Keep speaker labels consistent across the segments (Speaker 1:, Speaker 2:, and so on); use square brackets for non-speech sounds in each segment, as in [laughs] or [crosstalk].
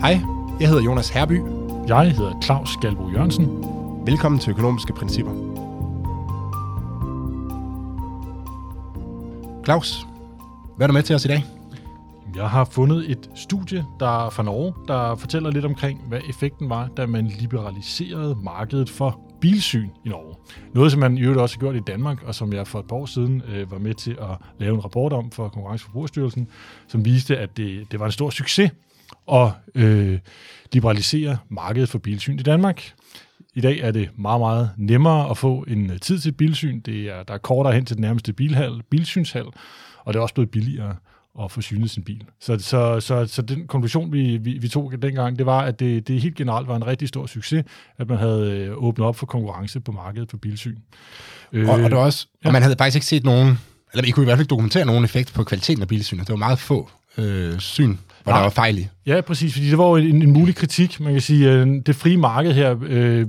Speaker 1: Hej, jeg hedder Jonas Herby.
Speaker 2: Jeg hedder Claus Galbo Jørgensen.
Speaker 1: Velkommen til Økonomiske Principper. Claus, hvad er du med til os i dag?
Speaker 2: Jeg har fundet et studie der er fra Norge, der fortæller lidt omkring, hvad effekten var, da man liberaliserede markedet for bilsyn i Norge. Noget, som man i øvrigt også har gjort i Danmark, og som jeg for et par år siden øh, var med til at lave en rapport om for Konkurrence- og Forbrugerstyrelsen, som viste, at det, det var en stor succes at øh, liberalisere markedet for bilsyn i Danmark. I dag er det meget, meget nemmere at få en øh, tid til bilsyn. Det er, der er kortere hen til den nærmeste bilhal, bilsynshal, og det er også blevet billigere at få synet sin bil. Så, så, så, så den konklusion, vi, vi, vi tog dengang, det var, at det, det helt generelt var en rigtig stor succes, at man havde øh, åbnet op for konkurrence på markedet for bilsyn.
Speaker 1: Øh, og, og, det var også, ja. og man havde faktisk ikke set nogen, eller vi kunne i hvert fald ikke dokumentere nogen effekt på kvaliteten af bilsynet. Det var meget få øh, syn hvor Nej. der var fejl i.
Speaker 2: Ja, præcis, fordi det var jo en, en mulig kritik. Man kan sige, at det frie marked her, øh,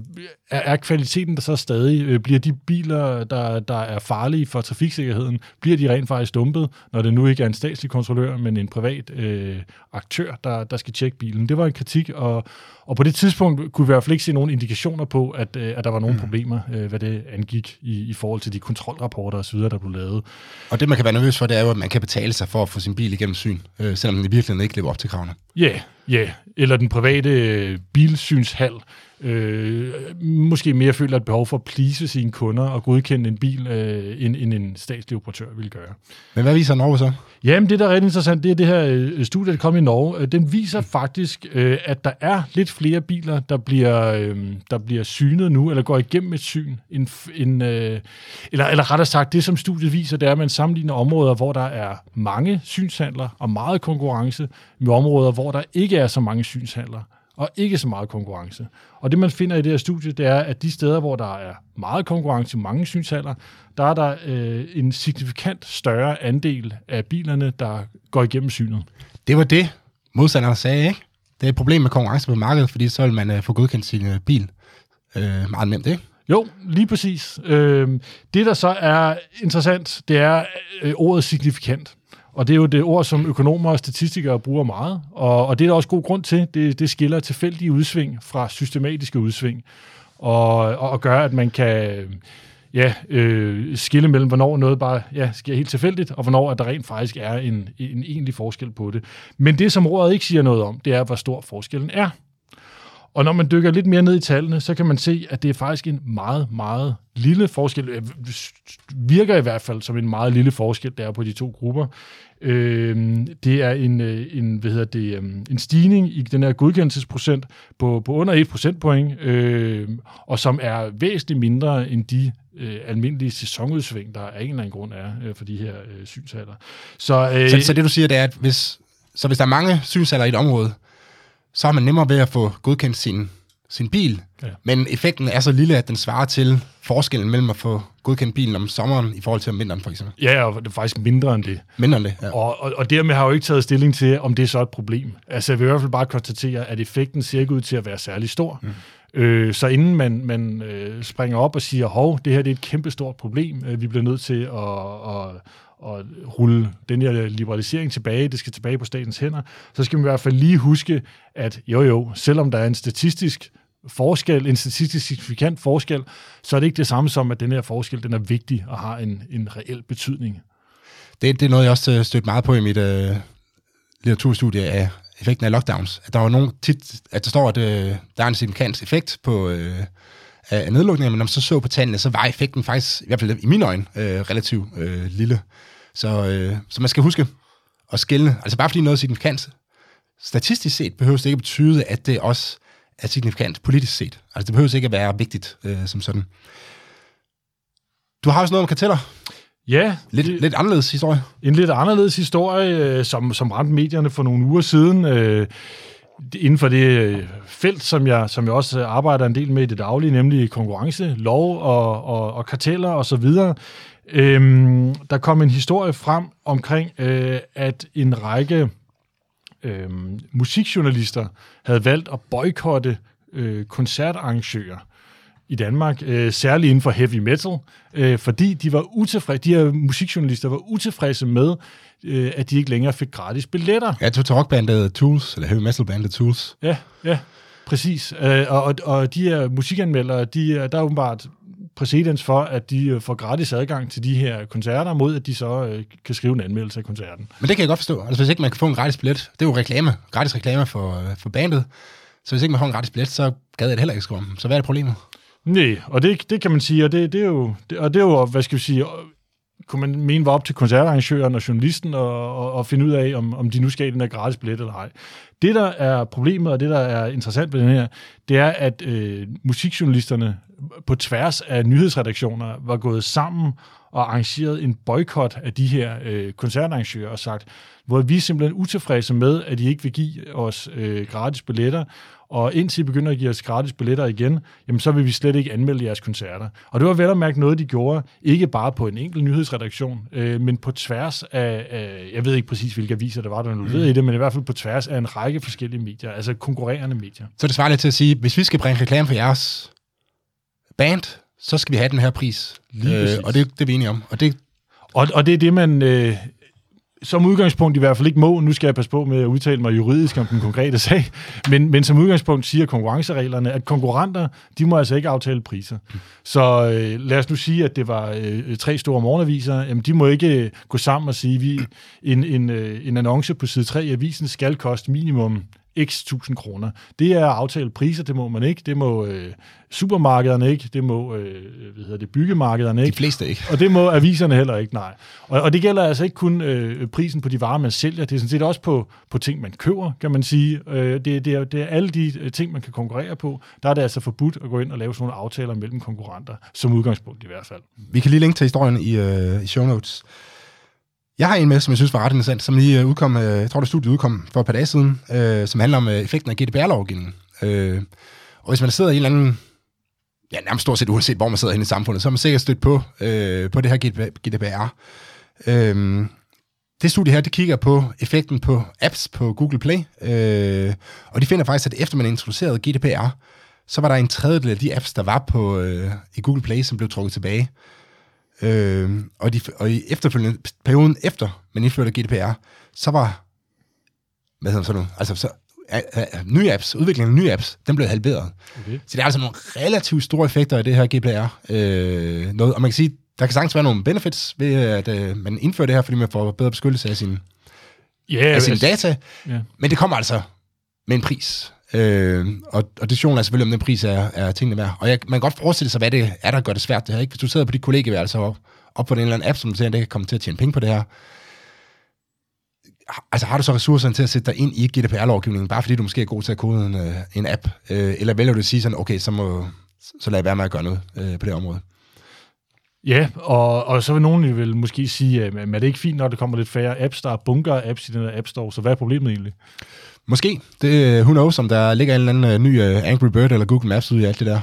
Speaker 2: er, er kvaliteten der så stadig? Øh, bliver de biler, der, der er farlige for trafiksikkerheden, bliver de rent faktisk dumpet, når det nu ikke er en statslig kontrollør, men en privat øh, aktør, der, der skal tjekke bilen? Det var en kritik, og, og på det tidspunkt kunne vi i hvert fald ikke se nogen indikationer på, at, øh, at der var nogle mm. problemer, øh, hvad det angik i, i forhold til de kontrolrapporter osv., der blev lavet.
Speaker 1: Og det, man kan være nervøs for, det er jo, at man kan betale sig for at få sin bil igennem syn, øh, selvom den i virkeligheden ikke lever op til kravene.
Speaker 2: Ja, yeah, ja. Eller den private øh, bilsynshal, øh, måske mere føler et behov for at please sine kunder og godkende en bil, øh, end, end en statslig operatør vil gøre.
Speaker 1: Men hvad viser Norge så?
Speaker 2: Jamen, det der er ret interessant, det er det her øh, studie, der kom i Norge. Øh, den viser faktisk, øh, at der er lidt flere biler, der bliver, øh, der bliver synet nu, eller går igennem et syn, end, end, øh, eller, eller rettere sagt, det som studiet viser, det er, at man sammenligner områder, hvor der er mange synshandler og meget konkurrence, med områder, hvor der ikke er så mange synshandler og ikke så meget konkurrence. Og det, man finder i det her studie, det er, at de steder, hvor der er meget konkurrence, mange synshaller, der er der øh, en signifikant større andel af bilerne, der går igennem synet.
Speaker 1: Det var det, modstanderne sagde, ikke? Det er et problem med konkurrence på markedet, fordi så vil man øh, få godkendt sin øh, bil øh, meget nemt, ikke?
Speaker 2: Jo, lige præcis. Øh, det, der så er interessant, det er øh, ordet signifikant. Og det er jo det ord, som økonomer og statistikere bruger meget, og, og det er der også god grund til. Det, det skiller tilfældige udsving fra systematiske udsving, og, og, og gør, at man kan ja, øh, skille mellem, hvornår noget bare ja, sker helt tilfældigt, og hvornår at der rent faktisk er en, en egentlig forskel på det. Men det, som ordet ikke siger noget om, det er, hvor stor forskellen er. Og når man dykker lidt mere ned i tallene, så kan man se, at det er faktisk en meget, meget lille forskel. Øh, virker i hvert fald som en meget lille forskel, der er på de to grupper. Øh, det er en, øh, en, hvad hedder det, øhm, en stigning i den her godkendelsesprocent på, på under 1 procentpoint, øh, og som er væsentligt mindre end de øh, almindelige sæsonudsving, der af en eller anden grund er øh, for de her øh, synshaller.
Speaker 1: Så, øh, så, så det du siger, det er, at hvis, så hvis der er mange synshaller i et område, så er man nemmere ved at få godkendt sin, sin bil, ja. men effekten er så lille, at den svarer til forskellen mellem at få godkendt bilen om sommeren i forhold til om vinteren, for eksempel.
Speaker 2: Ja, og det er faktisk mindre end det.
Speaker 1: Mindre end det, ja.
Speaker 2: Og, og, og dermed har jeg jo ikke taget stilling til, om det er så et problem. Altså, jeg vil i hvert fald bare konstatere, at effekten ser ikke ud til at være særlig stor. Mm. Øh, så inden man, man øh, springer op og siger, hov, det her det er et kæmpestort problem, øh, vi bliver nødt til at, at, at rulle den her liberalisering tilbage, det skal tilbage på statens hænder, så skal man i hvert fald lige huske, at jo jo, selvom der er en statistisk forskel, en statistisk signifikant forskel, så er det ikke det samme som, at den her forskel den er vigtig og har en, en reel betydning.
Speaker 1: Det, det er noget, jeg også øh, stødt meget på i mit øh, litteraturstudie af effekten af lockdowns. At der var nogen tit, at der står, at øh, der er en signifikant effekt på øh, af nedlukningen, men når man så så på tallene, så var effekten faktisk, i hvert fald i mine øjne, uh, relativt uh, lille. Så, uh, så man skal huske at skille. Altså bare fordi noget er signifikant, statistisk set behøver det ikke betyde, at det også er signifikant politisk set. Altså det behøver ikke at være vigtigt øh, som sådan. Du har også noget om karteller.
Speaker 2: Ja.
Speaker 1: Lidt, det, lidt anderledes historie.
Speaker 2: En lidt anderledes historie, øh, som, som ramte medierne for nogle uger siden. Øh, inden for det øh, felt, som jeg, som jeg også arbejder en del med i det daglige, nemlig konkurrence, lov og, og, og karteller osv., øhm, der kom en historie frem omkring, øh, at en række øh, musikjournalister havde valgt at boykotte øh, koncertarrangører i Danmark, øh, særligt inden for heavy metal, øh, fordi de var utilfredse, de her musikjournalister var utilfredse med, øh, at de ikke længere fik gratis billetter.
Speaker 1: Ja, tog til rockbandet Tools, eller heavy metal bandet Tools.
Speaker 2: Ja, ja, præcis. Øh, og, og, og de her musikanmeldere, de, er- der er åbenbart præcedens for, at de øh, får gratis adgang til de her koncerter, mod at de så øh, kan skrive en anmeldelse af koncerten.
Speaker 1: Men det kan jeg godt forstå. Altså, hvis ikke man kan få en gratis billet, det er jo reklame, gratis reklame for, øh, for bandet. Så hvis ikke man får en gratis billet, så gad jeg det heller ikke skrive om. Så hvad er det problemet?
Speaker 2: Nej, og det, det kan man sige, og det, det er jo, det, og det er jo, hvad skal vi sige, kunne man mene var op til koncertarrangøren og journalisten og, og, og finde ud af, om, om de nu skal have den der gratis billet eller ej. Det, der er problemet, og det, der er interessant ved den her, det er, at øh, musikjournalisterne på tværs af nyhedsredaktioner var gået sammen og arrangeret en boykot af de her øh, koncertarrangører og sagt, hvor vi er simpelthen utilfredse med, at de ikke vil give os øh, gratis billetter, og indtil I begynder at give os gratis billetter igen, jamen så vil vi slet ikke anmelde jeres koncerter. Og det var vel at mærke noget, de gjorde, ikke bare på en enkelt nyhedsredaktion, øh, men på tværs af, af, jeg ved ikke præcis, hvilke aviser der var, der mm. i det, men i hvert fald på tværs af en række forskellige medier, altså konkurrerende medier.
Speaker 1: Så det svarer lidt til at sige, hvis vi skal bringe reklame for jeres band, så skal vi have den her pris. Øh,
Speaker 2: Lige præcis.
Speaker 1: og det, det er vi enige om. Og det,
Speaker 2: Og, og det er det, man øh, som udgangspunkt i hvert fald ikke må. Nu skal jeg passe på med at udtale mig juridisk om den konkrete sag. Men, men som udgangspunkt siger konkurrencereglerne, at konkurrenter, de må altså ikke aftale priser. Så øh, lad os nu sige, at det var øh, tre store morgenaviser. Jamen, de må ikke øh, gå sammen og sige, vi en, en, øh, en annonce på side 3 i avisen skal koste minimum x tusind kroner. Det er aftalt priser, det må man ikke. Det må øh, supermarkederne ikke. Det må øh, hvad hedder det, byggemarkederne
Speaker 1: de
Speaker 2: ikke.
Speaker 1: fleste ikke.
Speaker 2: Og det må aviserne heller ikke, nej. Og, og det gælder altså ikke kun øh, prisen på de varer, man sælger, det er sådan set også på, på ting, man køber, kan man sige. Øh, det, det, er, det er alle de øh, ting, man kan konkurrere på. Der er det altså forbudt at gå ind og lave sådan nogle aftaler mellem konkurrenter, som udgangspunkt i hvert fald.
Speaker 1: Vi kan lige linke til historien i, øh, i show notes. Jeg har en med, som jeg synes var ret interessant, som lige øh, udkom, øh, jeg tror det studiet udkom for et par dage siden, øh, som handler om øh, effekten af GDPR-lovgivningen. Øh, og hvis man sidder i en eller anden, ja nærmest stort set uanset hvor man sidder henne i samfundet, så er man sikkert stødt på, øh, på det her GDPR. Øh, det studie her, det kigger på effekten på apps på Google Play, øh, og de finder faktisk, at efter man introducerede GDPR, så var der en tredjedel af de apps, der var på øh, i Google Play, som blev trukket tilbage. Øh, og, de, og i efterfølgende perioden efter man indførte GDPR, så var, hvad hedder sådan noget, altså så, a, a, nye apps, udviklingen af nye apps, den blev halveret.
Speaker 2: Okay.
Speaker 1: Så det er altså nogle relativt store effekter af det her GDPR. Øh, noget, og man kan sige, der kan sagtens være nogle benefits ved, at øh, man indfører det her, fordi man får bedre beskyttelse af sine,
Speaker 2: Ja,
Speaker 1: af sine
Speaker 2: altså,
Speaker 1: data,
Speaker 2: ja.
Speaker 1: men det kommer altså med en pris. Øh, og, og diskussionen er selvfølgelig, om den pris er, er tingene værd. Og jeg, man kan godt forestille sig, hvad det er, der gør det svært det her. Ikke? Hvis du sidder på dit kollegeværelse og op på den eller anden app, som du ser, det kan komme til at tjene penge på det her. Altså har du så ressourcerne til at sætte dig ind i GDPR-lovgivningen, bare fordi du måske er god til at kode en, øh, en app? Øh, eller vælger du at sige sådan, okay, så, må, så lad jeg være med at gøre noget øh, på det område?
Speaker 2: Ja, og, og så vil nogen vil måske sige, at men er det ikke fint, når der kommer lidt færre apps, der er bunker af apps i den der App Store, så hvad er problemet egentlig?
Speaker 1: Måske. Det, øh, who knows, om der ligger en eller anden øh, ny øh, Angry Bird eller Google Maps ude i alt det der.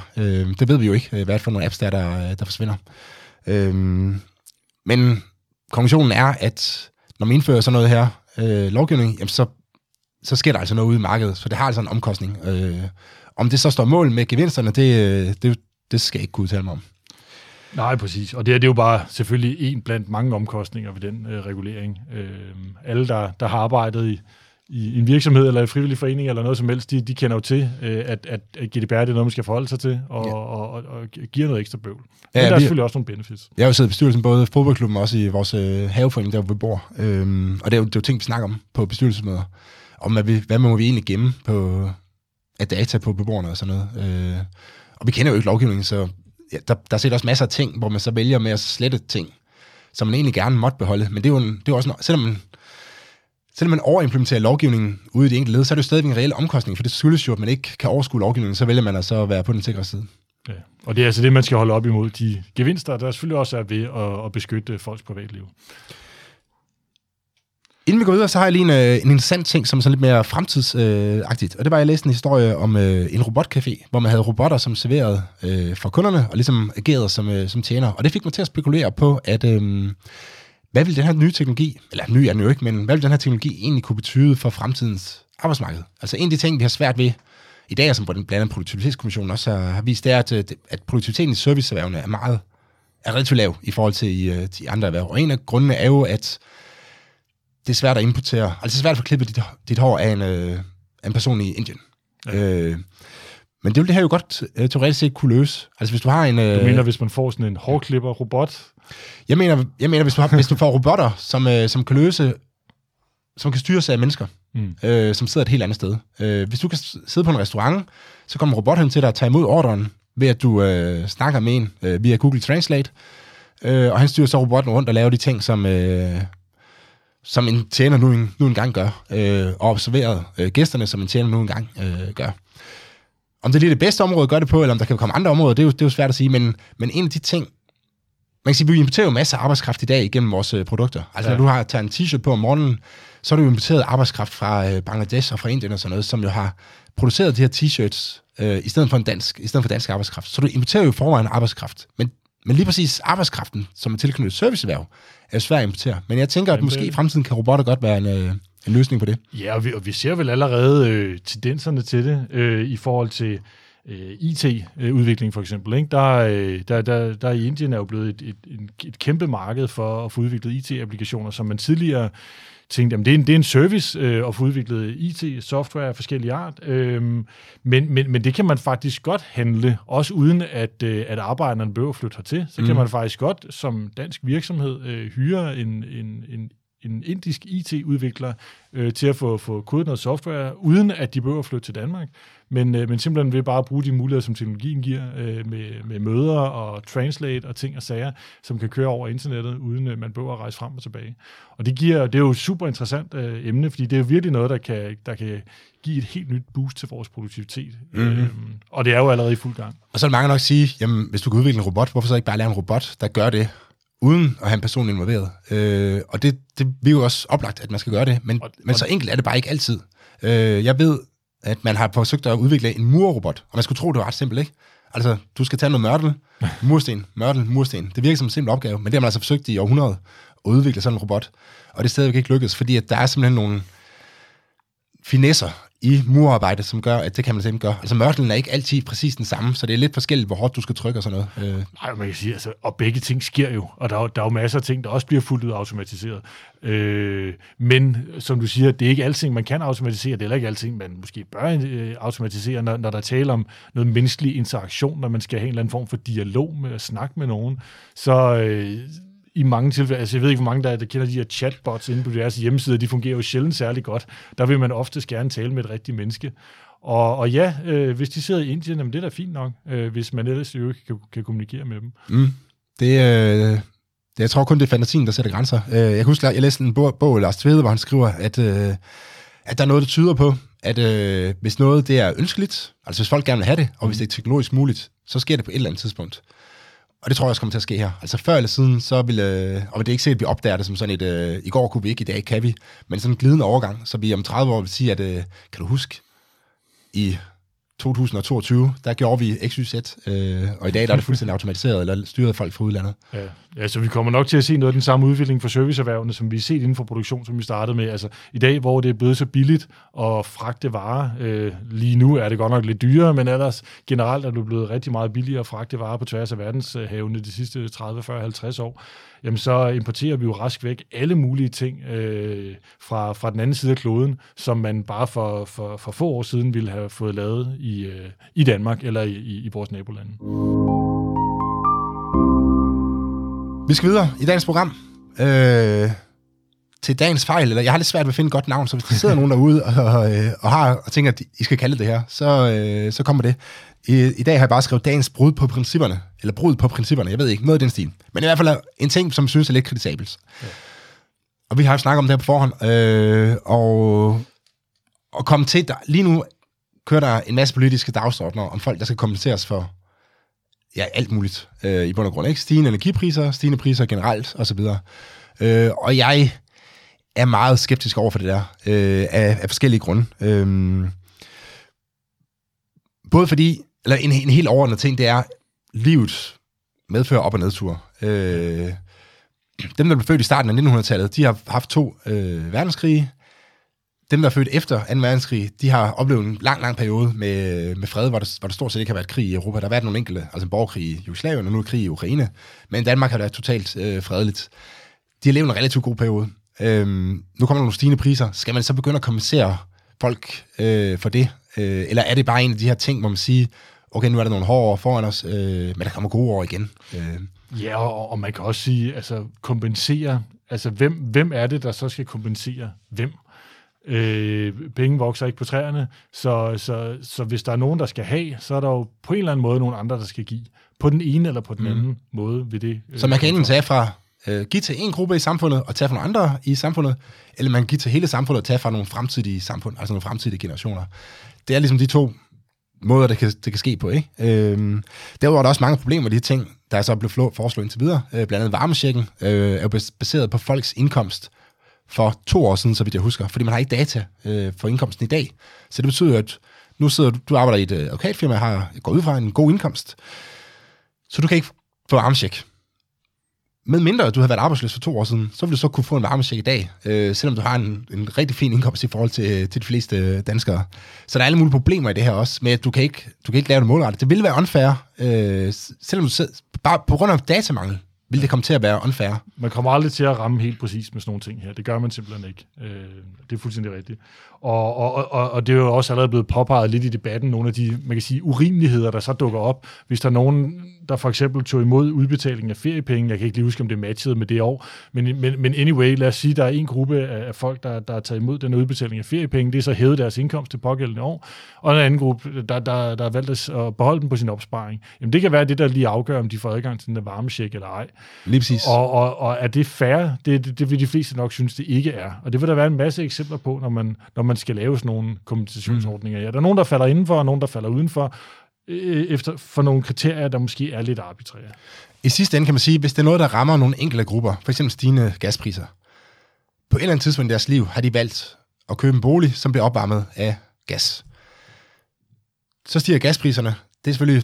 Speaker 1: Det ved vi jo ikke, hvad for nogle apps, der, der, der forsvinder. Uh, men konklusionen er, at når man indfører sådan noget her uh, lovgivning, jamen så, så sker der altså noget ude i markedet, så det har altså en omkostning. Uh, om det så står mål med gevinsterne, det, det, det skal jeg ikke kunne udtale mig om.
Speaker 2: Nej, præcis. Og det, er, det er jo bare selvfølgelig en blandt mange omkostninger ved den øh, regulering. Øh, alle, der, der har arbejdet i, i en virksomhed eller en frivillig forening eller noget som helst, de, de kender jo til, øh, at, at, at GDPR det er noget, man skal forholde sig til, og,
Speaker 1: Ja.
Speaker 2: og, og, og giver noget ekstra bøvl. Men
Speaker 1: Ja,
Speaker 2: der er
Speaker 1: vi-
Speaker 2: selvfølgelig også nogle benefits.
Speaker 1: Jeg har jo siddet i bestyrelsen både i fodboldklubben og også i vores øh, haveforening, der hvor vi bor. Øhm, og det er, jo, det er jo ting, vi snakker om på bestyrelsesmøder. Om hvad, vi, hvad må vi egentlig gemme på, af data på beboerne og sådan noget. Øh, og vi kender jo ikke lovgivningen, så ja, der, der er set også masser af ting, hvor man så vælger med at slette ting, som man egentlig gerne måtte beholde. Men det er jo, en, det er også, noget- selvom man, selvom man overimplementerer lovgivningen ude i det enkelte led, så er det jo stadigvæk en reel omkostning, for det skyldes jo, at man ikke kan overskue lovgivningen, så vælger man altså at være på den sikre side.
Speaker 2: Ja. Og det er altså det, man skal holde op imod de gevinster, der selvfølgelig også er ved at, at beskytte folks privatliv.
Speaker 1: Inden vi går videre, så har jeg lige en, øh, en interessant ting, som er sådan lidt mere fremtidsagtigt. og det var, at jeg læste en historie om øh, en robotcafé, hvor man havde robotter, som serverede øh, for kunderne, og ligesom agerede som, øh, som tjener. Og det fik mig til at spekulere på, at øh, hvad vil den her nye teknologi, eller ny er den jo ikke, men hvad vil den her teknologi egentlig kunne betyde for fremtidens arbejdsmarked? Altså en af de ting, vi har svært ved i dag, som blandt andet Produktivitetskommissionen også har, vist, det er, at, øh, at produktiviteten i serviceerhvervene er meget er relativt lav i forhold til i, øh, de andre erhverv. Og en af grundene er jo, at det er svært at importere, altså det er svært at få klippet dit, dit hår af en, øh, en person i Indien. Ja. Øh, men det vil det her jo godt øh, teoretisk set kunne løse. Altså hvis du har en...
Speaker 2: Øh, du mener, hvis man får sådan en hårklipper-robot?
Speaker 1: Jeg mener, jeg mener hvis, du har, hvis du får robotter, som, øh, som kan løse som kan styres af mennesker, mm. øh, som sidder et helt andet sted. Øh, hvis du kan sidde på en restaurant, så kommer en robot hen til dig og tager imod ordren, ved at du øh, snakker med en øh, via Google Translate, øh, og han styrer så robotten rundt og laver de ting, som, øh, som en tjener nu, en, nu engang gør, øh, og observerer øh, gæsterne, som en tjener nu engang øh, gør. Om det er lige det bedste område at gøre det på, eller om der kan komme andre områder, det er jo, det er jo svært at sige, men, men en af de ting, man kan sige, vi importerer jo masser af arbejdskraft i dag igennem vores øh, produkter. Altså ja. når du har taget en t-shirt på om morgenen, så har du importeret arbejdskraft fra øh, Bangladesh og fra Indien og sådan noget, som jo har produceret de her t-shirts øh, i stedet for en dansk, i stedet for dansk arbejdskraft. Så du importerer jo forvejen arbejdskraft. Men, men lige præcis arbejdskraften, som er tilknyttet serviceerhverv, er jo svært at importere. Men jeg tænker, at måske i fremtiden kan robotter godt være en, øh, en løsning på det.
Speaker 2: Ja, og vi, og vi ser vel allerede øh, tendenserne til det øh, i forhold til øh, IT-udvikling for eksempel. Ikke? Der, øh, der, der, der i Indien er jo blevet et, et, et, et kæmpe marked for at få udviklet IT-applikationer, som man tidligere tænkte, at det er en, det er en service øh, at få udviklet IT-software af forskellige art, øh, men, men, men det kan man faktisk godt handle, også uden at, øh, at arbejderne behøver at flytte hertil. Så mm. kan man faktisk godt som dansk virksomhed øh, hyre en, en, en en indisk IT-udvikler øh, til at få, få kodet noget software, uden at de behøver at flytte til Danmark, men, øh, men simpelthen ved bare at bruge de muligheder, som teknologien giver, øh, med, med møder og translate og ting og sager, som kan køre over internettet, uden øh, man behøver at rejse frem og tilbage. Og det, giver, det er jo et super interessant øh, emne, fordi det er jo virkelig noget, der kan, der kan give et helt nyt boost til vores produktivitet. Mm-hmm. Øhm, og det er jo allerede i fuld gang.
Speaker 1: Og så er mange nok sige, jamen hvis du kan udvikle en robot, hvorfor så ikke bare lave en robot, der gør det uden at have en person involveret. Øh, og det, det er jo også oplagt, at man skal gøre det, men, og, men så enkelt er det bare ikke altid. Øh, jeg ved, at man har forsøgt at udvikle en murrobot, og man skulle tro, det var ret simpelt, ikke? Altså, du skal tage noget mørtel, [laughs] mursten, mørtel, mursten. Det virker som en simpel opgave, men det har man altså forsøgt i århundrede at udvikle sådan en robot, og det er stadigvæk ikke lykkedes, fordi at der er simpelthen nogle finesser i murarbejde, som gør, at det kan man simpelthen gøre. Altså mørtlen er ikke altid præcis den samme, så det er lidt forskelligt, hvor hårdt du skal trykke og sådan noget.
Speaker 2: Øh. Nej, man kan sige, altså, og begge ting sker jo, og der er, der er jo masser af ting, der også bliver fuldt ud automatiseret. Øh, men som du siger, det er ikke alting, man kan automatisere, det er heller ikke alting, man måske bør øh, automatisere, når, når der taler om noget menneskelig interaktion, når man skal have en eller anden form for dialog med at snakke med nogen. Så, øh, i mange tilfælde, altså jeg ved ikke, hvor mange der, der kender de her chatbots inde på deres hjemmesider, de fungerer jo sjældent særlig godt. Der vil man ofte gerne tale med et rigtigt menneske. Og, og ja, øh, hvis de sidder i Indien, jamen det er da fint nok, øh, hvis man ellers jo ikke kan, kan kommunikere med dem.
Speaker 1: Mm. Det, øh, det, jeg tror kun, det er fantasien, der sætter grænser. Øh, jeg kan huske, jeg læste en bog, bog Lars Tvede, hvor han skriver, at, øh, at der er noget, der tyder på, at øh, hvis noget det er ønskeligt, altså hvis folk gerne vil have det, og hvis det er teknologisk muligt, så sker det på et eller andet tidspunkt. Og det tror jeg også kommer til at ske her. Altså før eller siden, så vil, øh, og det er ikke sikkert, at vi opdager det som sådan et, øh, i går kunne vi ikke, i dag kan vi, men sådan en glidende overgang, så vi om 30 år vil sige, at, øh, kan du huske, i 2022, der gjorde vi XYZ, øh, og i dag der er det fuldstændig [laughs] automatiseret, eller styret af folk fra udlandet.
Speaker 2: Ja. ja, så vi kommer nok til at se noget af den samme udvikling for serviceerhvervene, som vi har set inden for produktion, som vi startede med. Altså i dag, hvor det er blevet så billigt at fragte varer, øh, lige nu er det godt nok lidt dyrere, men ellers generelt er det blevet rigtig meget billigere at fragte varer på tværs af verdenshavene de sidste 30, 40, 50 år jamen så importerer vi jo rask væk alle mulige ting øh, fra, fra den anden side af kloden, som man bare for, for, for få år siden ville have fået lavet i, øh, i Danmark eller i, i, i vores nabolande.
Speaker 1: Vi skal videre i dagens program. Øh, til dagens fejl, eller jeg har lidt svært ved at finde et godt navn, så hvis der sidder nogen derude og, og, øh, og, har, og tænker, at I skal kalde det her, så, øh, så kommer det. I, I dag har jeg bare skrevet dagens brud på principperne, eller brud på principperne, jeg ved ikke, noget i den stil. Men i hvert fald en ting, som jeg synes er lidt kritisabelt. Ja. Og vi har jo snakket om det her på forhånd, øh, og, og komme til, der, lige nu kører der en masse politiske dagsordner om folk, der skal kompenseres for ja, alt muligt øh, i bund og grund. Ikke? Stigende energipriser, stigende priser generelt osv. Øh, og jeg er meget skeptisk over for det der, øh, af, af forskellige grunde. Øh, både fordi, eller en, en helt overordnet ting, det er, livet medfører op- og nedtur. Øh, dem, der blev født i starten af 1900-tallet, de har haft to øh, verdenskrige. dem, der er født efter 2. verdenskrig, de har oplevet en lang, lang periode med, med fred, hvor der, hvor der stort set ikke har været krig i Europa. Der har været nogle enkelte, altså en borgerkrig i Jugoslavien, og nu er krig i Ukraine. Men Danmark har været totalt øh, fredeligt. De har levet en relativt god periode. Øhm, nu kommer der nogle stigende priser. Skal man så begynde at kompensere folk øh, for det? Øh, eller er det bare en af de her ting, hvor man siger, okay, nu er der nogle hårde år foran os, øh, men der kommer gode år igen? Øh.
Speaker 2: Ja, og, og man kan også sige, altså kompensere, altså hvem, hvem er det, der så skal kompensere hvem? Øh, penge vokser ikke på træerne, så, så, så hvis der er nogen, der skal have, så er der jo på en eller anden måde nogle andre, der skal give. På den ene eller på den anden mm. måde ved det.
Speaker 1: Øh, så man kan enten tage fra, øh, give til en gruppe i samfundet, og tage fra nogle andre i samfundet, eller man kan give til hele samfundet, og tage fra nogle fremtidige samfund, altså nogle fremtidige generationer. Det er ligesom de to måder, det kan, det kan ske på. Ikke? Øhm, derudover er der også mange problemer med de ting, der er så blevet foreslået indtil videre. Øh, blandt andet varmesjekken øh, er jo baseret på folks indkomst for to år siden, så vidt jeg husker, fordi man har ikke data øh, for indkomsten i dag. Så det betyder, at nu sidder du, du arbejder i et øh, advokatfirma, har, går ud fra en god indkomst, så du kan ikke få varmesjek. Med mindre du har været arbejdsløs for to år siden, så vil du så kunne få en varmecheck i dag, øh, selvom du har en, en rigtig fin indkomst i forhold til, øh, til de fleste øh, danskere. Så der er alle mulige problemer i det her også, med at du kan ikke, du kan ikke lave det målrettet. Det vil være unfair, øh, selvom du sidder, bare på grund af datamangel, vil det komme til at være unfair.
Speaker 2: Man kommer aldrig til at ramme helt præcis med sådan nogle ting her. Det gør man simpelthen ikke. Øh, det er fuldstændig rigtigt. Og, og, og, og det er jo også allerede blevet påpeget lidt i debatten, nogle af de, man kan sige, urimeligheder, der så dukker op, hvis der er nogen, der for eksempel tog imod udbetaling af feriepenge. Jeg kan ikke lige huske, om det matchede med det år. Men, men, men anyway, lad os sige, der er en gruppe af, folk, der, der er taget imod den udbetaling af feriepenge. Det er så hævet deres indkomst til pågældende år. Og en anden gruppe, der, der, der har valgt at beholde den på sin opsparing. Jamen det kan være det, der lige afgør, om de får adgang til den varmesjek eller ej.
Speaker 1: Lige præcis.
Speaker 2: Og, og, og er det fair? Det, det, det vil de fleste nok synes, det ikke er. Og det vil der være en masse eksempler på, når man, når man skal lave sådan nogle kompensationsordninger. Ja, der er nogen, der falder indenfor, og nogen, der falder udenfor Øh, efter, for nogle kriterier, der måske er lidt arbitrære.
Speaker 1: I sidste ende kan man sige, hvis det er noget, der rammer nogle enkelte grupper, f.eks. stigende gaspriser, på et eller andet tidspunkt i deres liv har de valgt at købe en bolig, som bliver opvarmet af gas. Så stiger gaspriserne. Det er selvfølgelig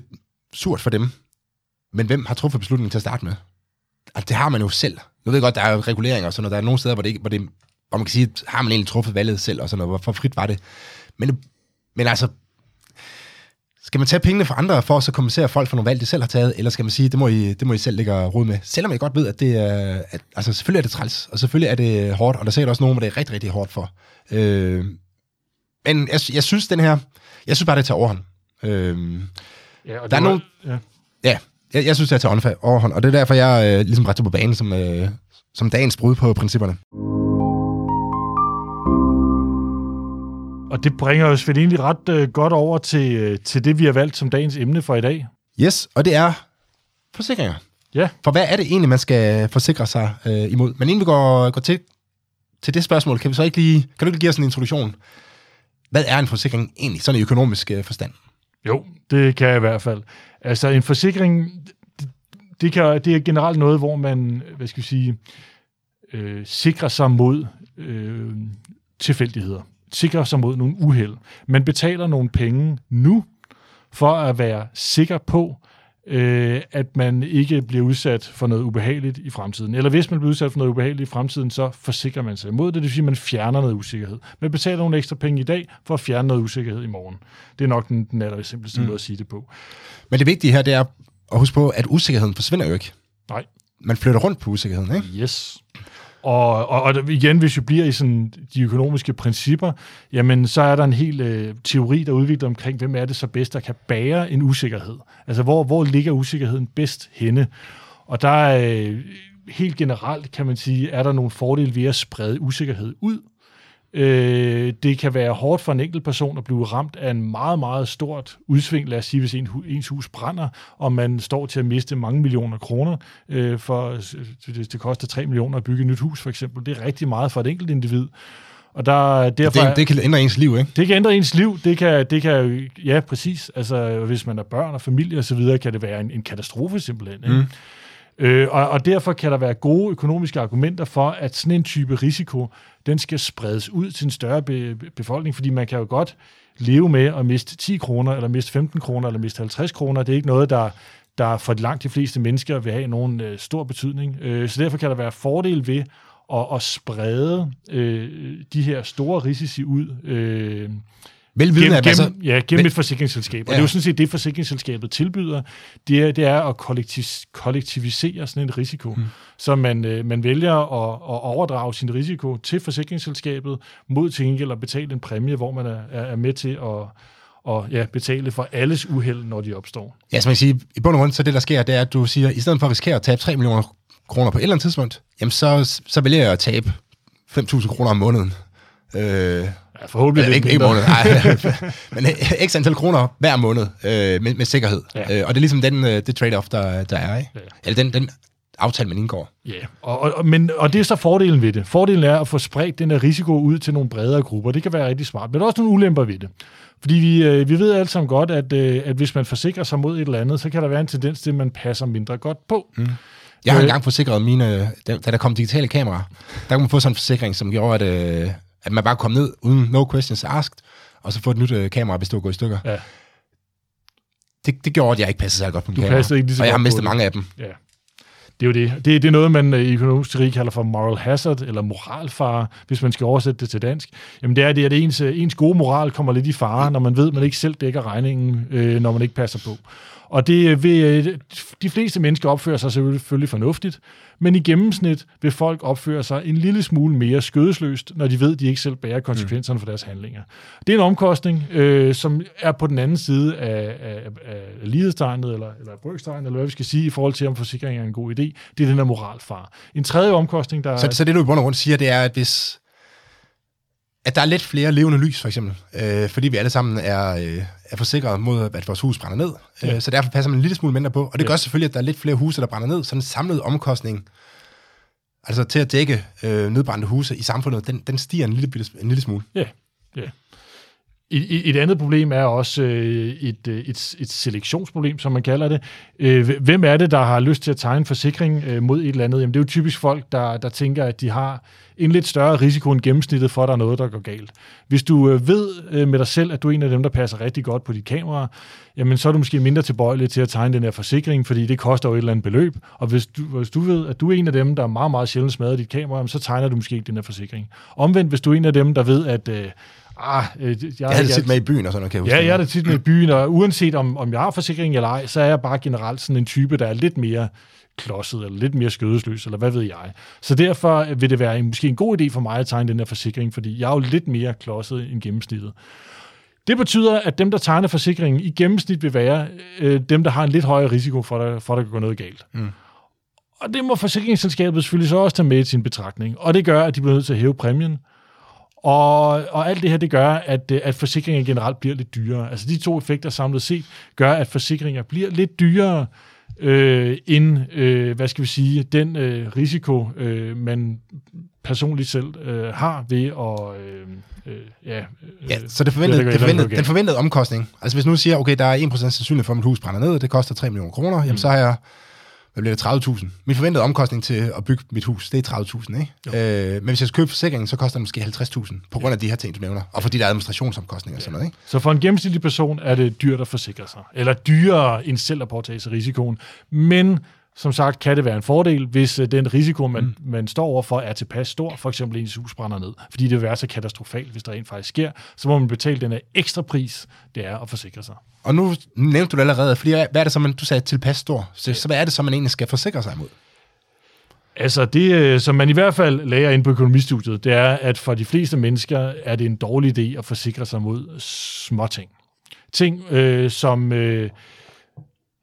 Speaker 1: surt for dem. Men hvem har truffet beslutningen til at starte med? Altså, det har man jo selv. Nu ved jeg godt, der er reguleringer og sådan noget. Der er nogle steder, hvor, det ikke, hvor, det, hvor man kan sige, har man egentlig truffet valget selv og sådan noget. Hvor frit var det? Men, men altså, skal man tage pengene fra andre for at så kompensere folk for nogle valg, de selv har taget, eller skal man sige, det må I, det må I selv lægge råd med? Selvom jeg godt ved, at det er, at, altså selvfølgelig er det træls, og selvfølgelig er det hårdt, og der er sikkert også nogen, hvor det er rigtig, rigtig hårdt for. Øh, men jeg, jeg synes, den her, jeg synes bare, det tager overhånd. Øh, ja, og der er nogen, ja. ja, jeg, jeg synes, det tager overhånd, og det er derfor, jeg øh, ligesom retter på banen som, øh, som dagens brud på principperne.
Speaker 2: Og det bringer os vel egentlig ret øh, godt over til, øh, til det, vi har valgt som dagens emne for i dag.
Speaker 1: Yes, og det er forsikringer.
Speaker 2: Ja.
Speaker 1: For hvad er det egentlig, man skal forsikre sig øh, imod? Men inden vi går, går til, til det spørgsmål, kan vi så ikke lige, kan du ikke give os en introduktion? Hvad er en forsikring egentlig, sådan i økonomisk øh, forstand?
Speaker 2: Jo, det kan jeg i hvert fald. Altså en forsikring, det, det, kan, det er generelt noget, hvor man, hvad skal vi sige, øh, sikrer sig mod øh, tilfældigheder sikre sig mod nogle uheld. Man betaler nogle penge nu, for at være sikker på, øh, at man ikke bliver udsat for noget ubehageligt i fremtiden. Eller hvis man bliver udsat for noget ubehageligt i fremtiden, så forsikrer man sig imod det. Det vil sige, at man fjerner noget usikkerhed. Man betaler nogle ekstra penge i dag for at fjerne noget usikkerhed i morgen. Det er nok den, den aller simpleste mm. måde at sige det på.
Speaker 1: Men det vigtige her, det er at huske på, at usikkerheden forsvinder jo ikke.
Speaker 2: Nej.
Speaker 1: Man flytter rundt på usikkerheden, ikke?
Speaker 2: Yes. Og, og, og igen, hvis vi bliver i sådan de økonomiske principper, jamen så er der en hel øh, teori, der udvikler omkring, hvem er det så bedst, der kan bære en usikkerhed. Altså, hvor, hvor ligger usikkerheden bedst henne? Og der er øh, helt generelt, kan man sige, er der nogle fordele ved at sprede usikkerhed ud, Øh, det kan være hårdt for en enkelt person at blive ramt af en meget, meget stort udsving. Lad os sige, hvis en, ens hus brænder, og man står til at miste mange millioner kroner, øh, for det, det koster 3 millioner at bygge et nyt hus for eksempel. Det er rigtig meget for et enkelt individ. Og der, derfor,
Speaker 1: det, det kan ændre ens liv, ikke?
Speaker 2: Det kan ændre ens liv. Det kan, det kan ja, præcis. Altså, hvis man er børn og familie og så videre, kan det være en, en katastrofe simpelthen. Ikke? Mm. Øh, og, og derfor kan der være gode økonomiske argumenter for, at sådan en type risiko, den skal spredes ud til en større be, befolkning, fordi man kan jo godt leve med at miste 10 kroner, eller miste 15 kroner, eller miste 50 kroner. Det er ikke noget, der, der for langt de fleste mennesker vil have nogen øh, stor betydning. Øh, så derfor kan der være fordel ved at, at sprede øh, de her store risici ud øh,
Speaker 1: Velvidende,
Speaker 2: gennem,
Speaker 1: at man så...
Speaker 2: gennem, ja, gennem
Speaker 1: Vel-
Speaker 2: et forsikringsselskab. Og
Speaker 1: Ja.
Speaker 2: det er jo sådan set det, forsikringsselskabet tilbyder. Det er, det er at kollektiv- kollektivisere sådan en risiko. Mm. Så man, øh, man vælger at, at overdrage sin risiko til forsikringsselskabet mod til gengæld at betale en præmie, hvor man er, er med til at og, ja, betale for alles uheld, når de opstår.
Speaker 1: Ja, så man kan sige, i bund og grund, så det der sker, det er, at du siger, i stedet for at risikere at tabe 3 millioner kroner på et eller andet tidspunkt, jamen så, så vælger jeg at tabe 5.000 kroner om måneden. Øh,
Speaker 2: Ja, forhåbentlig lidt
Speaker 1: ikke, ikke måned, nej. [laughs] Men øh, x antal kroner hver måned øh, med, med sikkerhed.
Speaker 2: Ja.
Speaker 1: Øh, og det er ligesom den, øh, det trade-off, der, der er, ikke?
Speaker 2: Ja.
Speaker 1: Eller den, den aftale, man indgår.
Speaker 2: Ja, og, og, og- men, og det er så fordelen ved det. Fordelen er at få spredt den her risiko ud til nogle bredere grupper. Det kan være rigtig smart, men der er også nogle ulemper ved det. Fordi vi, øh, vi ved alle sammen godt, at, øh, at hvis man forsikrer sig mod et eller andet, så kan der være en tendens til, at man passer mindre godt på. Mm.
Speaker 1: Jeg har
Speaker 2: Øh.
Speaker 1: engang forsikret mine, da, da der kom digitale kameraer, der kunne man få sådan en forsikring, som gjorde, at, øh, at man bare kom ned uden no questions asked, og så få et nyt øh, kamera, hvis det var gået i stykker.
Speaker 2: Ja.
Speaker 1: Det, det gjorde, at jeg ikke passede særlig godt på min
Speaker 2: Du
Speaker 1: kamera.
Speaker 2: ikke lige så
Speaker 1: og jeg har mistet mange af dem.
Speaker 2: Ja. Det er jo det. Det, det er noget, man øh, i økonomisk teori kalder for moral hazard, eller moralfare, hvis man skal oversætte det til dansk. Jamen det er det, at ens, øh, ens gode moral kommer lidt i fare, når man ved, at man ikke selv dækker regningen, øh, når man ikke passer på. Og det øh, vil, øh, de fleste mennesker opfører sig selvfølgelig fornuftigt, men i gennemsnit vil folk opføre sig en lille smule mere skødesløst, når de ved, at de ikke selv bærer konsekvenserne for deres handlinger. Det er en omkostning, øh, som er på den anden side af, af, af lighedstegnet, eller, eller brøkstegnet, eller hvad vi skal sige, i forhold til, om forsikring er en god idé. Det er den her moralfar. En tredje omkostning, der
Speaker 1: Så, så det, du i bund og grund siger, det er, at hvis at der er lidt flere levende lys, for eksempel, øh, fordi vi alle sammen er, øh, er forsikret mod, at vores hus brænder ned.
Speaker 2: Ja.
Speaker 1: Øh, så derfor passer man en lille smule mindre på. Og det
Speaker 2: Ja.
Speaker 1: gør selvfølgelig, at der er lidt flere huse, der brænder ned. Så den samlede omkostning, altså til at dække øh, nedbrændte huse i samfundet, den, den stiger en lille, en lille smule.
Speaker 2: Ja, ja. Et, et et andet problem er også øh, et, øh, et, et selektionsproblem, som man kalder det. Øh, hvem er det, der har lyst til at tegne en forsikring mod et eller andet? Jamen, det er jo typisk folk, der, der tænker, at de har en lidt større risiko end gennemsnittet for, at der er noget, der går galt. Hvis du ved med dig selv, at du er en af dem, der passer rigtig godt på dit kamera, jamen så er du måske mindre tilbøjelig til at tegne den her forsikring, fordi det koster jo et eller andet beløb. Og hvis du, hvis du ved, at du er en af dem, der meget, meget sjældent smadrer dit kamera, jamen, så tegner du måske ikke den her forsikring. Omvendt, hvis du er en af dem, der ved, at øh, ah, øh, jeg,
Speaker 1: Jeg havde det tit med i byen og sådan noget, kan jeg huske.
Speaker 2: Ja, jeg er da tit med i byen, og uanset om, om jeg har forsikring eller ej, så er jeg bare generelt sådan en type, der er lidt mere klodset, eller lidt mere skødesløs, eller hvad ved jeg. Så derfor vil det være en, måske en god idé for mig at tegne den her forsikring, fordi jeg er jo lidt mere klodset end gennemsnittet. Det betyder, at dem, der tegner forsikringen, i gennemsnit vil være øh, dem, der har en lidt højere risiko for, at, for at der kan gå noget galt. Mm. Og det må forsikringsselskabet selvfølgelig så også tage med i sin betragtning. Og det gør, at de bliver nødt til at hæve præmien. Og, og alt det her, det gør, at, øh, at forsikringer generelt bliver lidt dyrere. Altså de to effekter samlet set gør, at forsikringer bliver lidt dyrere øh, end, øh, hvad skal vi sige, den øh, risiko, øh, man personligt selv øh, har ved at... Øh, øh, ja, øh,
Speaker 1: Ja, så det forventede, det forventede, den forventede omkostning, altså hvis nu siger, okay, der er 1% sandsynlighed for, at mit hus brænder ned, det koster 3 millioner kroner, jamen så har jeg, hvad bliver det, 30.000. Min forventede omkostning til at bygge mit hus, det er 30.000, ikke? Øh, men hvis jeg skal købe forsikringen, så koster det måske 50.000, på grund af de her ting, du nævner, og fordi der er administrationsomkostninger og sådan noget, ikke?
Speaker 2: Så for en gennemsnitlig person er det dyrt at forsikre sig. Eller dyrere end selv at påtage sig risikoen. Men som sagt kan det være en fordel, hvis øh, den risiko, man, mm. man står overfor, er tilpas stor. For eksempel ens hus brænder ned. Fordi det vil være så katastrofalt, hvis der rent faktisk sker. Så må man betale den ekstra pris, det er at forsikre sig.
Speaker 1: Og nu nævnte du det allerede, fordi hvad er det så, man, du sagde tilpas stor, så, så hvad er det så, man egentlig skal forsikre sig imod?
Speaker 2: Altså det, øh, som man i hvert fald lærer ind på økonomistudiet, det er, at for de fleste mennesker er det en dårlig idé at forsikre sig mod småting. Ting, øh, som øh,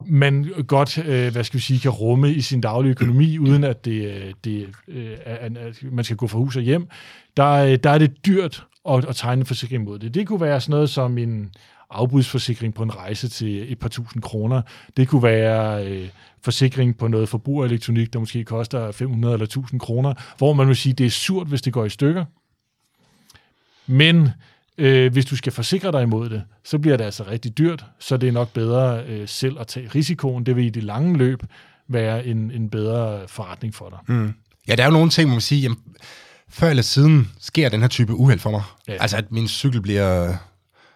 Speaker 2: man godt, øh, hvad skal vi sige, kan rumme i sin daglige økonomi, uden at det, øh, det øh, er, at man skal gå fra hus og hjem. Der, øh, der er det dyrt at, at tegne en forsikring mod det. Det kunne være sådan noget som en afbudsforsikring på en rejse til et par tusind kroner. Det kunne være øh, forsikring på noget forbrugerelektronik, der måske koster 500 eller 1000 kroner, hvor man vil sige, det er surt, hvis det går i stykker. Men øh, hvis du skal forsikre dig imod det, så bliver det altså rigtig dyrt, så det er nok bedre øh, selv at tage risikoen. Det vil i det lange løb være en, en bedre forretning for dig.
Speaker 1: Mm. Ja, der er jo nogle ting, man må sige, jamen, før eller siden sker den her type uheld for mig.
Speaker 2: Ja.
Speaker 1: Altså, at min cykel bliver...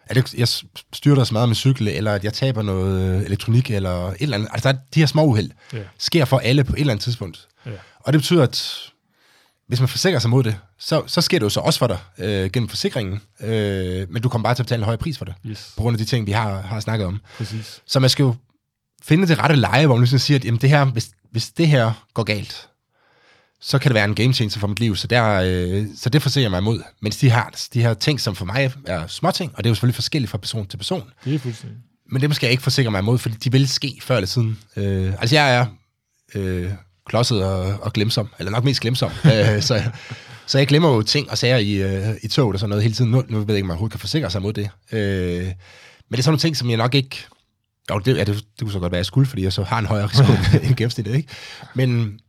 Speaker 1: At jeg- jeg styrter så meget med cykel, eller at jeg taber noget øh, elektronik, eller et eller andet. Altså, de her små uheld
Speaker 2: Ja.
Speaker 1: sker for alle på et eller andet tidspunkt.
Speaker 2: Ja.
Speaker 1: Og det betyder, at hvis man forsikrer sig mod det, så, så sker det jo så også for dig øh, gennem forsikringen, øh, men du kommer bare til at betale en højere pris for det,
Speaker 2: Yes,
Speaker 1: på grund af de ting, vi har, har snakket om.
Speaker 2: præcis.
Speaker 1: Så man skal jo finde det rette leje, hvor man ligesom siger, at jamen, det her, hvis, hvis det her går galt, så kan det være en game changer for mit liv, så, der, øh, så det forsikrer jeg mig imod. Mens de her, de her ting, som for mig er småting, og det er jo selvfølgelig forskelligt fra person til person,
Speaker 2: Det er fuldstændig.
Speaker 1: men det skal jeg ikke forsikre mig imod, fordi de vil ske før eller siden. Øh, altså jeg er øh, klodset og, og glemsom, eller nok mest glemsom, [laughs] øh, så, så jeg glemmer jo ting og sager i, øh, i toget og sådan noget hele tiden. Nu, nu ved jeg ikke, om man overhovedet kan forsikre sig mod det. Øh, men det er sådan nogle ting, som jeg nok ikke... Jo, det, ja, det, det kunne så godt være, jeg skulle, fordi jeg så har en højere risiko [laughs] end gennemsnittet, ikke? Men,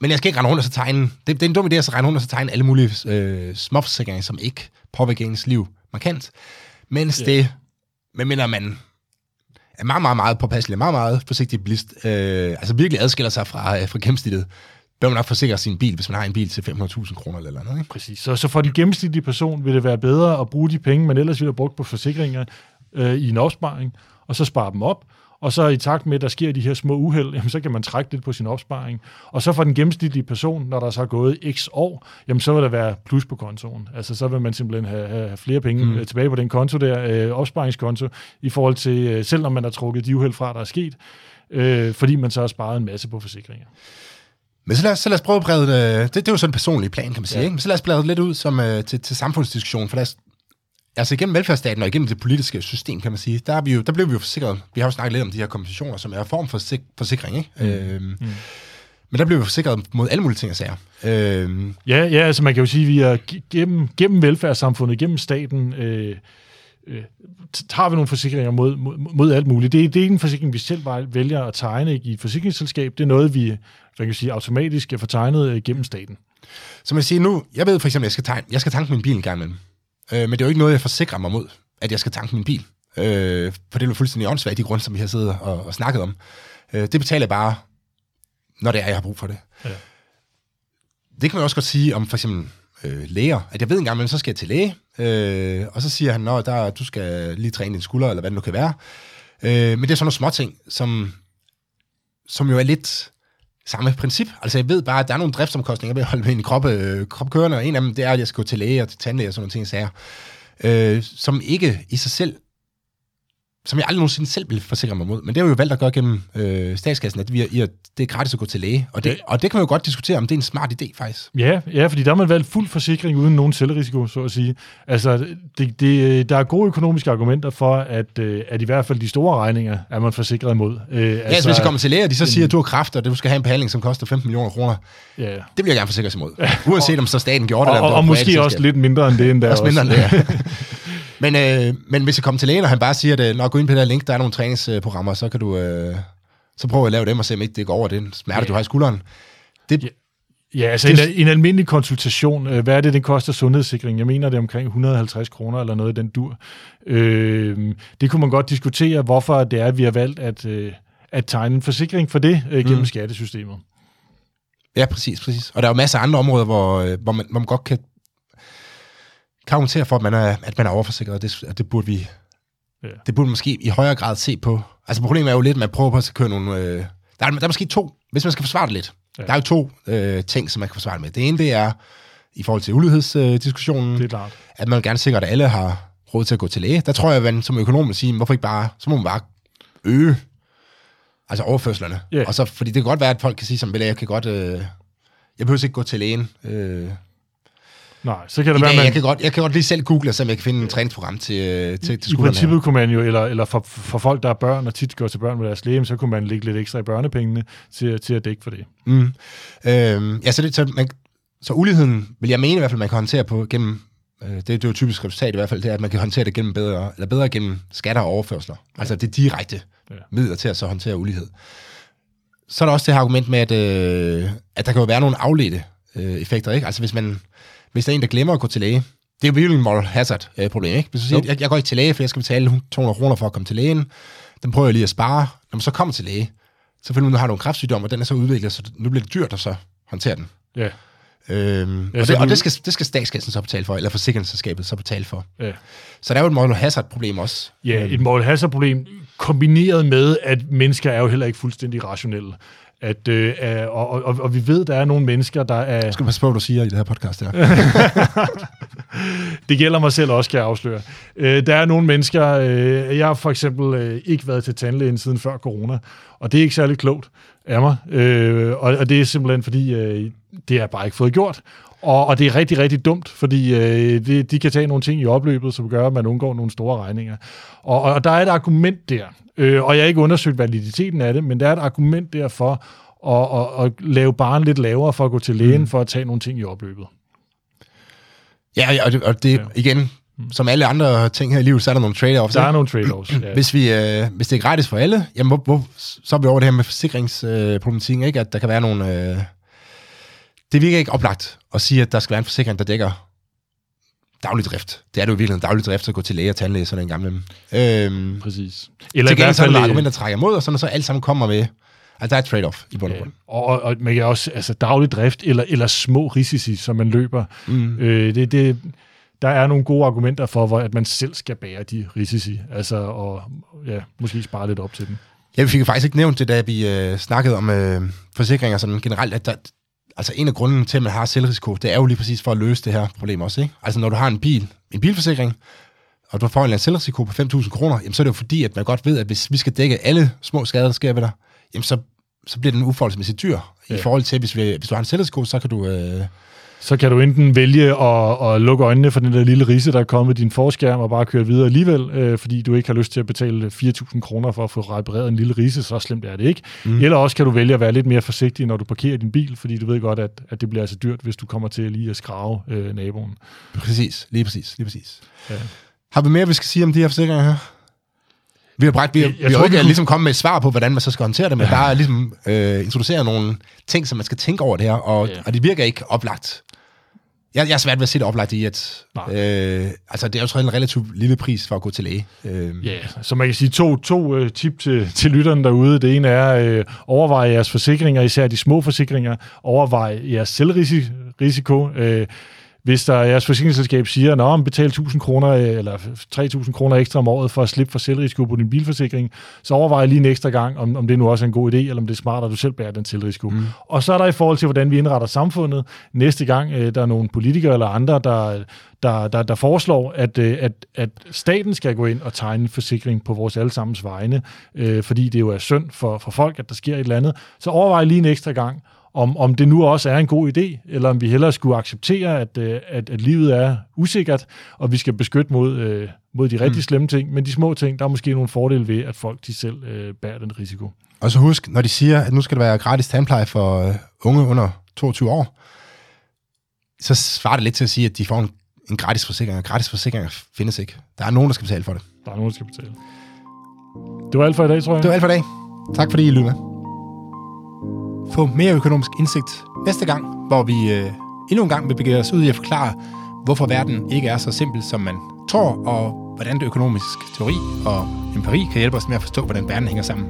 Speaker 1: men jeg skal ikke rende rundt og så tegne... Det, det er en dum idé at så rende rundt og så tegne alle mulige øh, småforsikringer, som ikke påvirker ens liv markant. Mens yeah. det, medmindre man er meget, meget, meget påpasselig, meget, meget forsigtig bilist, øh, altså virkelig adskiller sig fra, øh, fra gennemsnittet, bør man nok forsikre sin bil, hvis man har en bil til 500.000 kroner eller noget. Ikke?
Speaker 2: Præcis. Så, så for den gennemsnitlige person vil det være bedre at bruge de penge, man ellers ville have brugt på forsikringer øh, i en opsparing, og så spare dem op. Og så i takt med, at der sker de her små uheld, [laughs] jamen, så kan man trække lidt på sin opsparing. Og så for den gennemsnitlige person, når der så er gået x år, jamen, så vil der være plus på kontoen. Altså så vil man simpelthen have, have flere penge mm. tilbage på den konto der, øh, opsparingskonto, i forhold til, øh, selv når man har trukket de uheld fra, der er sket, øh, fordi man så har sparet en masse på forsikringer.
Speaker 1: Men så lad, os, så lad os prøve at brede det, det, det er jo sådan en personlig plan, kan man sige.
Speaker 2: Ja.
Speaker 1: Ikke? Men så lad os brede det lidt ud som, øh, til, til samfundsdiskussion, for lad os, altså igennem velfærdsstaten og igennem det politiske system, kan man sige, der, er vi jo, der blev vi jo forsikret. Vi har jo snakket lidt om de her kompensationer, som er en form for sik- forsikring, ikke? Mm. Øhm, mm. Men der blev vi forsikret mod alle mulige ting og sager. Øhm,
Speaker 2: Ja, ja, altså man kan jo sige, at vi er ge- gennem, gennem velfærdssamfundet, gennem staten, øh, øh, tager vi nogle forsikringer mod, mod, mod alt muligt. Det, er- det er ikke en forsikring, vi selv vælger at tegne i et forsikringsselskab. Det er noget, vi hvad kan sige, automatisk er fortegnet øh, gennem staten.
Speaker 1: Så man siger nu, jeg ved for eksempel, at jeg skal, tegne, jeg skal tanke min bil en gang imellem. Øh, men det er jo ikke noget, jeg forsikrer mig mod, at jeg skal tanke min bil. Øh, for det er jo fuldstændig åndssvagt, de grunde, som vi har siddet og, og snakket om. Øh, det betaler jeg bare, når det er, jeg har brug for det.
Speaker 2: Ja.
Speaker 1: Det kan man også godt sige om for eksempel øh, læger, at jeg ved en gang imellem, så skal jeg til læge, øh, og så siger han, der, du skal lige træne din skulder, eller hvad det nu kan være. Øh, men det er sådan nogle små ting, som, som jo er lidt samme princip. Altså jeg ved bare, at der er nogle driftsomkostninger ved at holde min krop, øh, krop kørende, og en af dem, det er, at jeg skal gå til læge og til tandlæge og sådan nogle ting, sager, øh, som ikke i sig selv, som jeg aldrig nogensinde selv vil forsikre mig mod. Men det har vi jo valgt at gøre gennem øh, statskassen, at vi er, i at det er gratis at gå til læge. Og det,
Speaker 2: Ja.
Speaker 1: og det kan man jo godt diskutere, om det er en smart idé, faktisk.
Speaker 2: Ja, ja, fordi der har man valgt fuld forsikring uden nogen selvrisiko, så at sige. Altså, det, det, der er gode økonomiske argumenter for, at, øh, at i hvert fald de store regninger er man forsikret imod. Øh,
Speaker 1: Ja, altså, hvis jeg kommer til læge, og de så siger, at du har kræft, og du skal have en behandling, som koster 15 millioner kroner,
Speaker 2: ja.
Speaker 1: det vil jeg gerne forsikre sig imod. [laughs] Uanset om så staten gjorde det,
Speaker 2: Og,
Speaker 1: eller
Speaker 2: og, og måske også lidt mindre end det endda.
Speaker 1: Også mindre end det, ja. [laughs] men, øh, men hvis jeg kommer til lægen, og han bare siger, at når gå ind på det her link, der er nogle træningsprogrammer, så kan du... Øh, så prøver jeg at lave dem og se, om ikke det går over den smerte,
Speaker 2: Ja.
Speaker 1: du har i skulderen. Det,
Speaker 2: Ja. Ja, altså
Speaker 1: Det-
Speaker 2: en, en almindelig konsultation, øh, hvad er det, den koster sundhedssikring? Jeg mener, det er omkring 150 kroner eller noget den dur. Øh, det kunne man godt diskutere, hvorfor det er, at vi har valgt at, øh, at tegne en forsikring for det øh, gennem mm. skattesystemet.
Speaker 1: Ja, præcis, præcis. Og der er jo masser af andre områder, hvor, øh, hvor, man, hvor man godt kan, kan argumentere for, at man er, at man er overforsikret, og det, det burde vi
Speaker 2: Ja.
Speaker 1: det burde man måske i højere grad se på. Altså problemet er jo lidt, at man prøver på at køre nogle... Øh, der, er, der er måske to, hvis man skal forsvare det lidt.
Speaker 2: Ja.
Speaker 1: Der er jo to øh, ting, som man kan forsvare det med. Det ene, det er i forhold til ulighedsdiskussionen,
Speaker 2: Det er
Speaker 1: øh,
Speaker 2: klart.
Speaker 1: at man gerne sikre, at alle har råd til at gå til læge. Der tror jeg, at man som økonom vil sige, hvorfor ikke bare, så må man bare øge altså overførslerne.
Speaker 2: Ja.
Speaker 1: Og så, fordi det kan godt være, at folk kan sige, som jeg kan godt... Øh, jeg behøver ikke gå til lægen. Øh,
Speaker 2: Nej, så kan det
Speaker 1: i
Speaker 2: være,
Speaker 1: dag,
Speaker 2: man,
Speaker 1: jeg, kan godt, jeg kan godt lige selv google, så jeg kan finde et træningsprogram til, øh, til, til
Speaker 2: i
Speaker 1: skuldrene. her.
Speaker 2: princippet kunne man jo, eller, eller for, for folk, der er børn og tit går til børn med deres læge, så kunne man lægge lidt ekstra i børnepengene til, til at dække for det.
Speaker 1: Mm. Øhm, ja, så, det, så, man, så uligheden vil jeg mene i hvert fald, man kan håndtere på gennem, øh, det, det er jo typisk resultat i hvert fald, det er, at man kan håndtere det gennem bedre, eller bedre gennem skatter og overførsler. Ja. Altså det direkte
Speaker 2: ja.
Speaker 1: midler til at så håndtere ulighed. Så er der også det her argument med, at, øh, at der kan jo være nogle afledte øh, effekter, ikke? Altså hvis man, hvis der er en, der glemmer at gå til læge, det er jo virkelig en moral hazard øh, problem, ikke? Hvis du siger,
Speaker 2: Jo.
Speaker 1: jeg, jeg går ikke til læge, for jeg skal betale 200 kroner for at komme til lægen, den prøver jeg lige at spare. Når man så kommer til læge, så finder man, at du har nogle kræftsygdomme, og den er så udviklet, så nu bliver det dyrt at så håndtere den.
Speaker 2: Ja,
Speaker 1: Øhm,
Speaker 2: Ja,
Speaker 1: og det, og det, skal, det skal statskassen så betale for, eller forsikringsselskabet så betale for.
Speaker 2: ja.
Speaker 1: Så der er jo et moral hazard-problem også.
Speaker 2: Ja, et moral hazard problem kombineret med, at mennesker er jo heller ikke fuldstændig rationelle. At, øh, og, og, og vi ved, der er nogle mennesker, der er...
Speaker 1: Jeg skal passe på, hvad du siger i det her podcast her. [laughs]
Speaker 2: det gælder mig selv også, kan jeg afsløre. Øh, der er nogle mennesker... Øh, jeg har for eksempel øh, ikke været til tandlægen siden før corona, og det er ikke særlig klogt af mig. Øh, og, og det er simpelthen, fordi øh, det har jeg bare ikke fået gjort. Og, og det er rigtig, rigtig dumt, fordi øh, det, de kan tage nogle ting i opløbet, som gør, at man undgår nogle store regninger. Og, og der er et argument der, øh, og jeg har ikke undersøgt validiteten af det, men der er et argument der for at, at, at lave barn lidt lavere for at gå til lægen, mm. for at tage nogle ting i opløbet.
Speaker 1: Ja, og det, og det ja. igen, som alle andre ting her i livet, så er der nogle trade-offs.
Speaker 2: Der er nogle trade-offs, ja.
Speaker 1: hvis, vi, øh, hvis det er gratis for alle, jamen, hvor, hvor, så er vi over det her med forsikringsproblematikken, øh, ikke? at der kan være nogle... Øh, det virker ikke oplagt at sige, at der skal være en forsikring, der dækker daglig drift. Det er det jo virkelig en daglig drift at gå til læge og tandlæge, sådan en gammel. Øhm,
Speaker 2: Præcis.
Speaker 1: Eller i hvert fald øh, argumenter, der trækker mod, og sådan, så alt sammen kommer med, at der er et trade-off i bund og grund.
Speaker 2: Ja, og, og man kan også, altså daglig drift, eller, eller små risici, som man løber, mm. øh, det, det, der er nogle gode argumenter for, hvor, at man selv skal bære de risici, altså, og ja, måske spare lidt op til dem.
Speaker 1: Ja, vi fik faktisk ikke nævnt det, da vi øh, snakkede om øh, forsikringer sådan generelt, at der, altså en af grunden til, at man har selvrisiko, det er jo lige præcis for at løse det her problem også. Ikke? Altså når du har en bil, en bilforsikring, og du får en selvrisiko på 5.000 kroner, jamen så er det jo fordi, at man godt ved, at hvis vi skal dække alle små skader, der sker ved dig, jamen så, så bliver den uforholdsmæssigt dyr. Ja. I forhold til, hvis, vi, hvis du har en selvrisiko, så kan du... Øh,
Speaker 2: så kan du enten vælge at, at lukke øjnene for den der lille rise, der er kommet i din forskærm, og bare køre videre alligevel, øh, fordi du ikke har lyst til at betale 4.000 kroner for at få repareret en lille rise, så slemt er det ikke. Mm. Eller også kan du vælge at være lidt mere forsigtig, når du parkerer din bil, fordi du ved godt, at, at det bliver altså dyrt, hvis du kommer til lige at skrave øh, naboen.
Speaker 1: Præcis, lige præcis, lige præcis. Ja. Har vi mere, vi skal sige om de her forsikringer her? Vi har, bræt, vi har, jeg, jeg vi har ikke kunne... ligesom kommet med et svar på, hvordan man så skal håndtere det, men ja. der er ligesom øh, introduceret nogle ting, som man skal tænke over det her, og, ja. og det virker ikke oplagt. Jeg, jeg er svært ved at se det oplagt i, at øh, altså, det er jo en relativt lille pris for at gå til læge.
Speaker 2: Øh. Ja, så man kan sige to, to uh, tip til, til lytterne derude. Det ene er, uh, overveje jeres forsikringer, især de små forsikringer. Overveje jeres selvrisiko. Uh, hvis der jeres forsikringsselskab siger, at man betaler 1000 kroner eller 3000 kroner ekstra om året for at slippe for selvrisiko på din bilforsikring, så overvej lige en ekstra gang, om, om det nu også er en god idé, eller om det er smart, at du selv bærer den selvrisiko. Mm. Og så er der i forhold til, hvordan vi indretter samfundet, næste gang øh, der er nogle politikere eller andre, der, der, der, der foreslår, at, øh, at, at staten skal gå ind og tegne en forsikring på vores allesammens vegne, øh, fordi det jo er synd for, for folk, at der sker et eller andet, så overvej lige en ekstra gang, om, om det nu også er en god idé, eller om vi hellere skulle acceptere, at, øh, at, at livet er usikkert, og vi skal beskytte mod, øh, mod de rigtig mm. slemme ting, men de små ting, der er måske nogle fordele ved, at folk de selv øh, bærer den risiko.
Speaker 1: Og så husk, når de siger, at nu skal der være gratis tandpleje for øh, unge under 22 år, så svarer det lidt til at sige, at de får en, en gratis forsikring, og gratis forsikringer findes ikke. Der er nogen, der skal betale for det.
Speaker 2: Der er nogen, der skal betale. Det var alt for i dag, tror jeg.
Speaker 1: Det var alt for i dag. Tak fordi I lyttede med få mere økonomisk indsigt næste gang, hvor vi øh, endnu en gang vil begive os ud i at forklare, hvorfor verden ikke er så simpel, som man tror, og hvordan det økonomisk teori og empiri kan hjælpe os med at forstå, hvordan verden hænger sammen.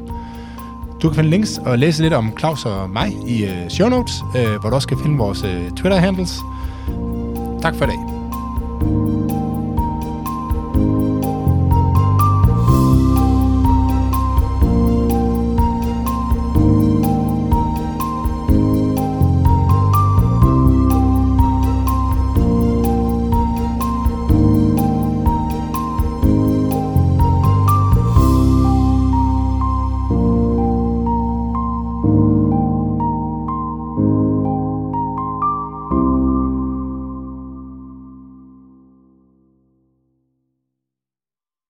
Speaker 1: Du kan finde links og læse lidt om Claus og mig i øh, show notes, øh, hvor du også kan finde vores øh, Twitter-handles. Tak for i dag.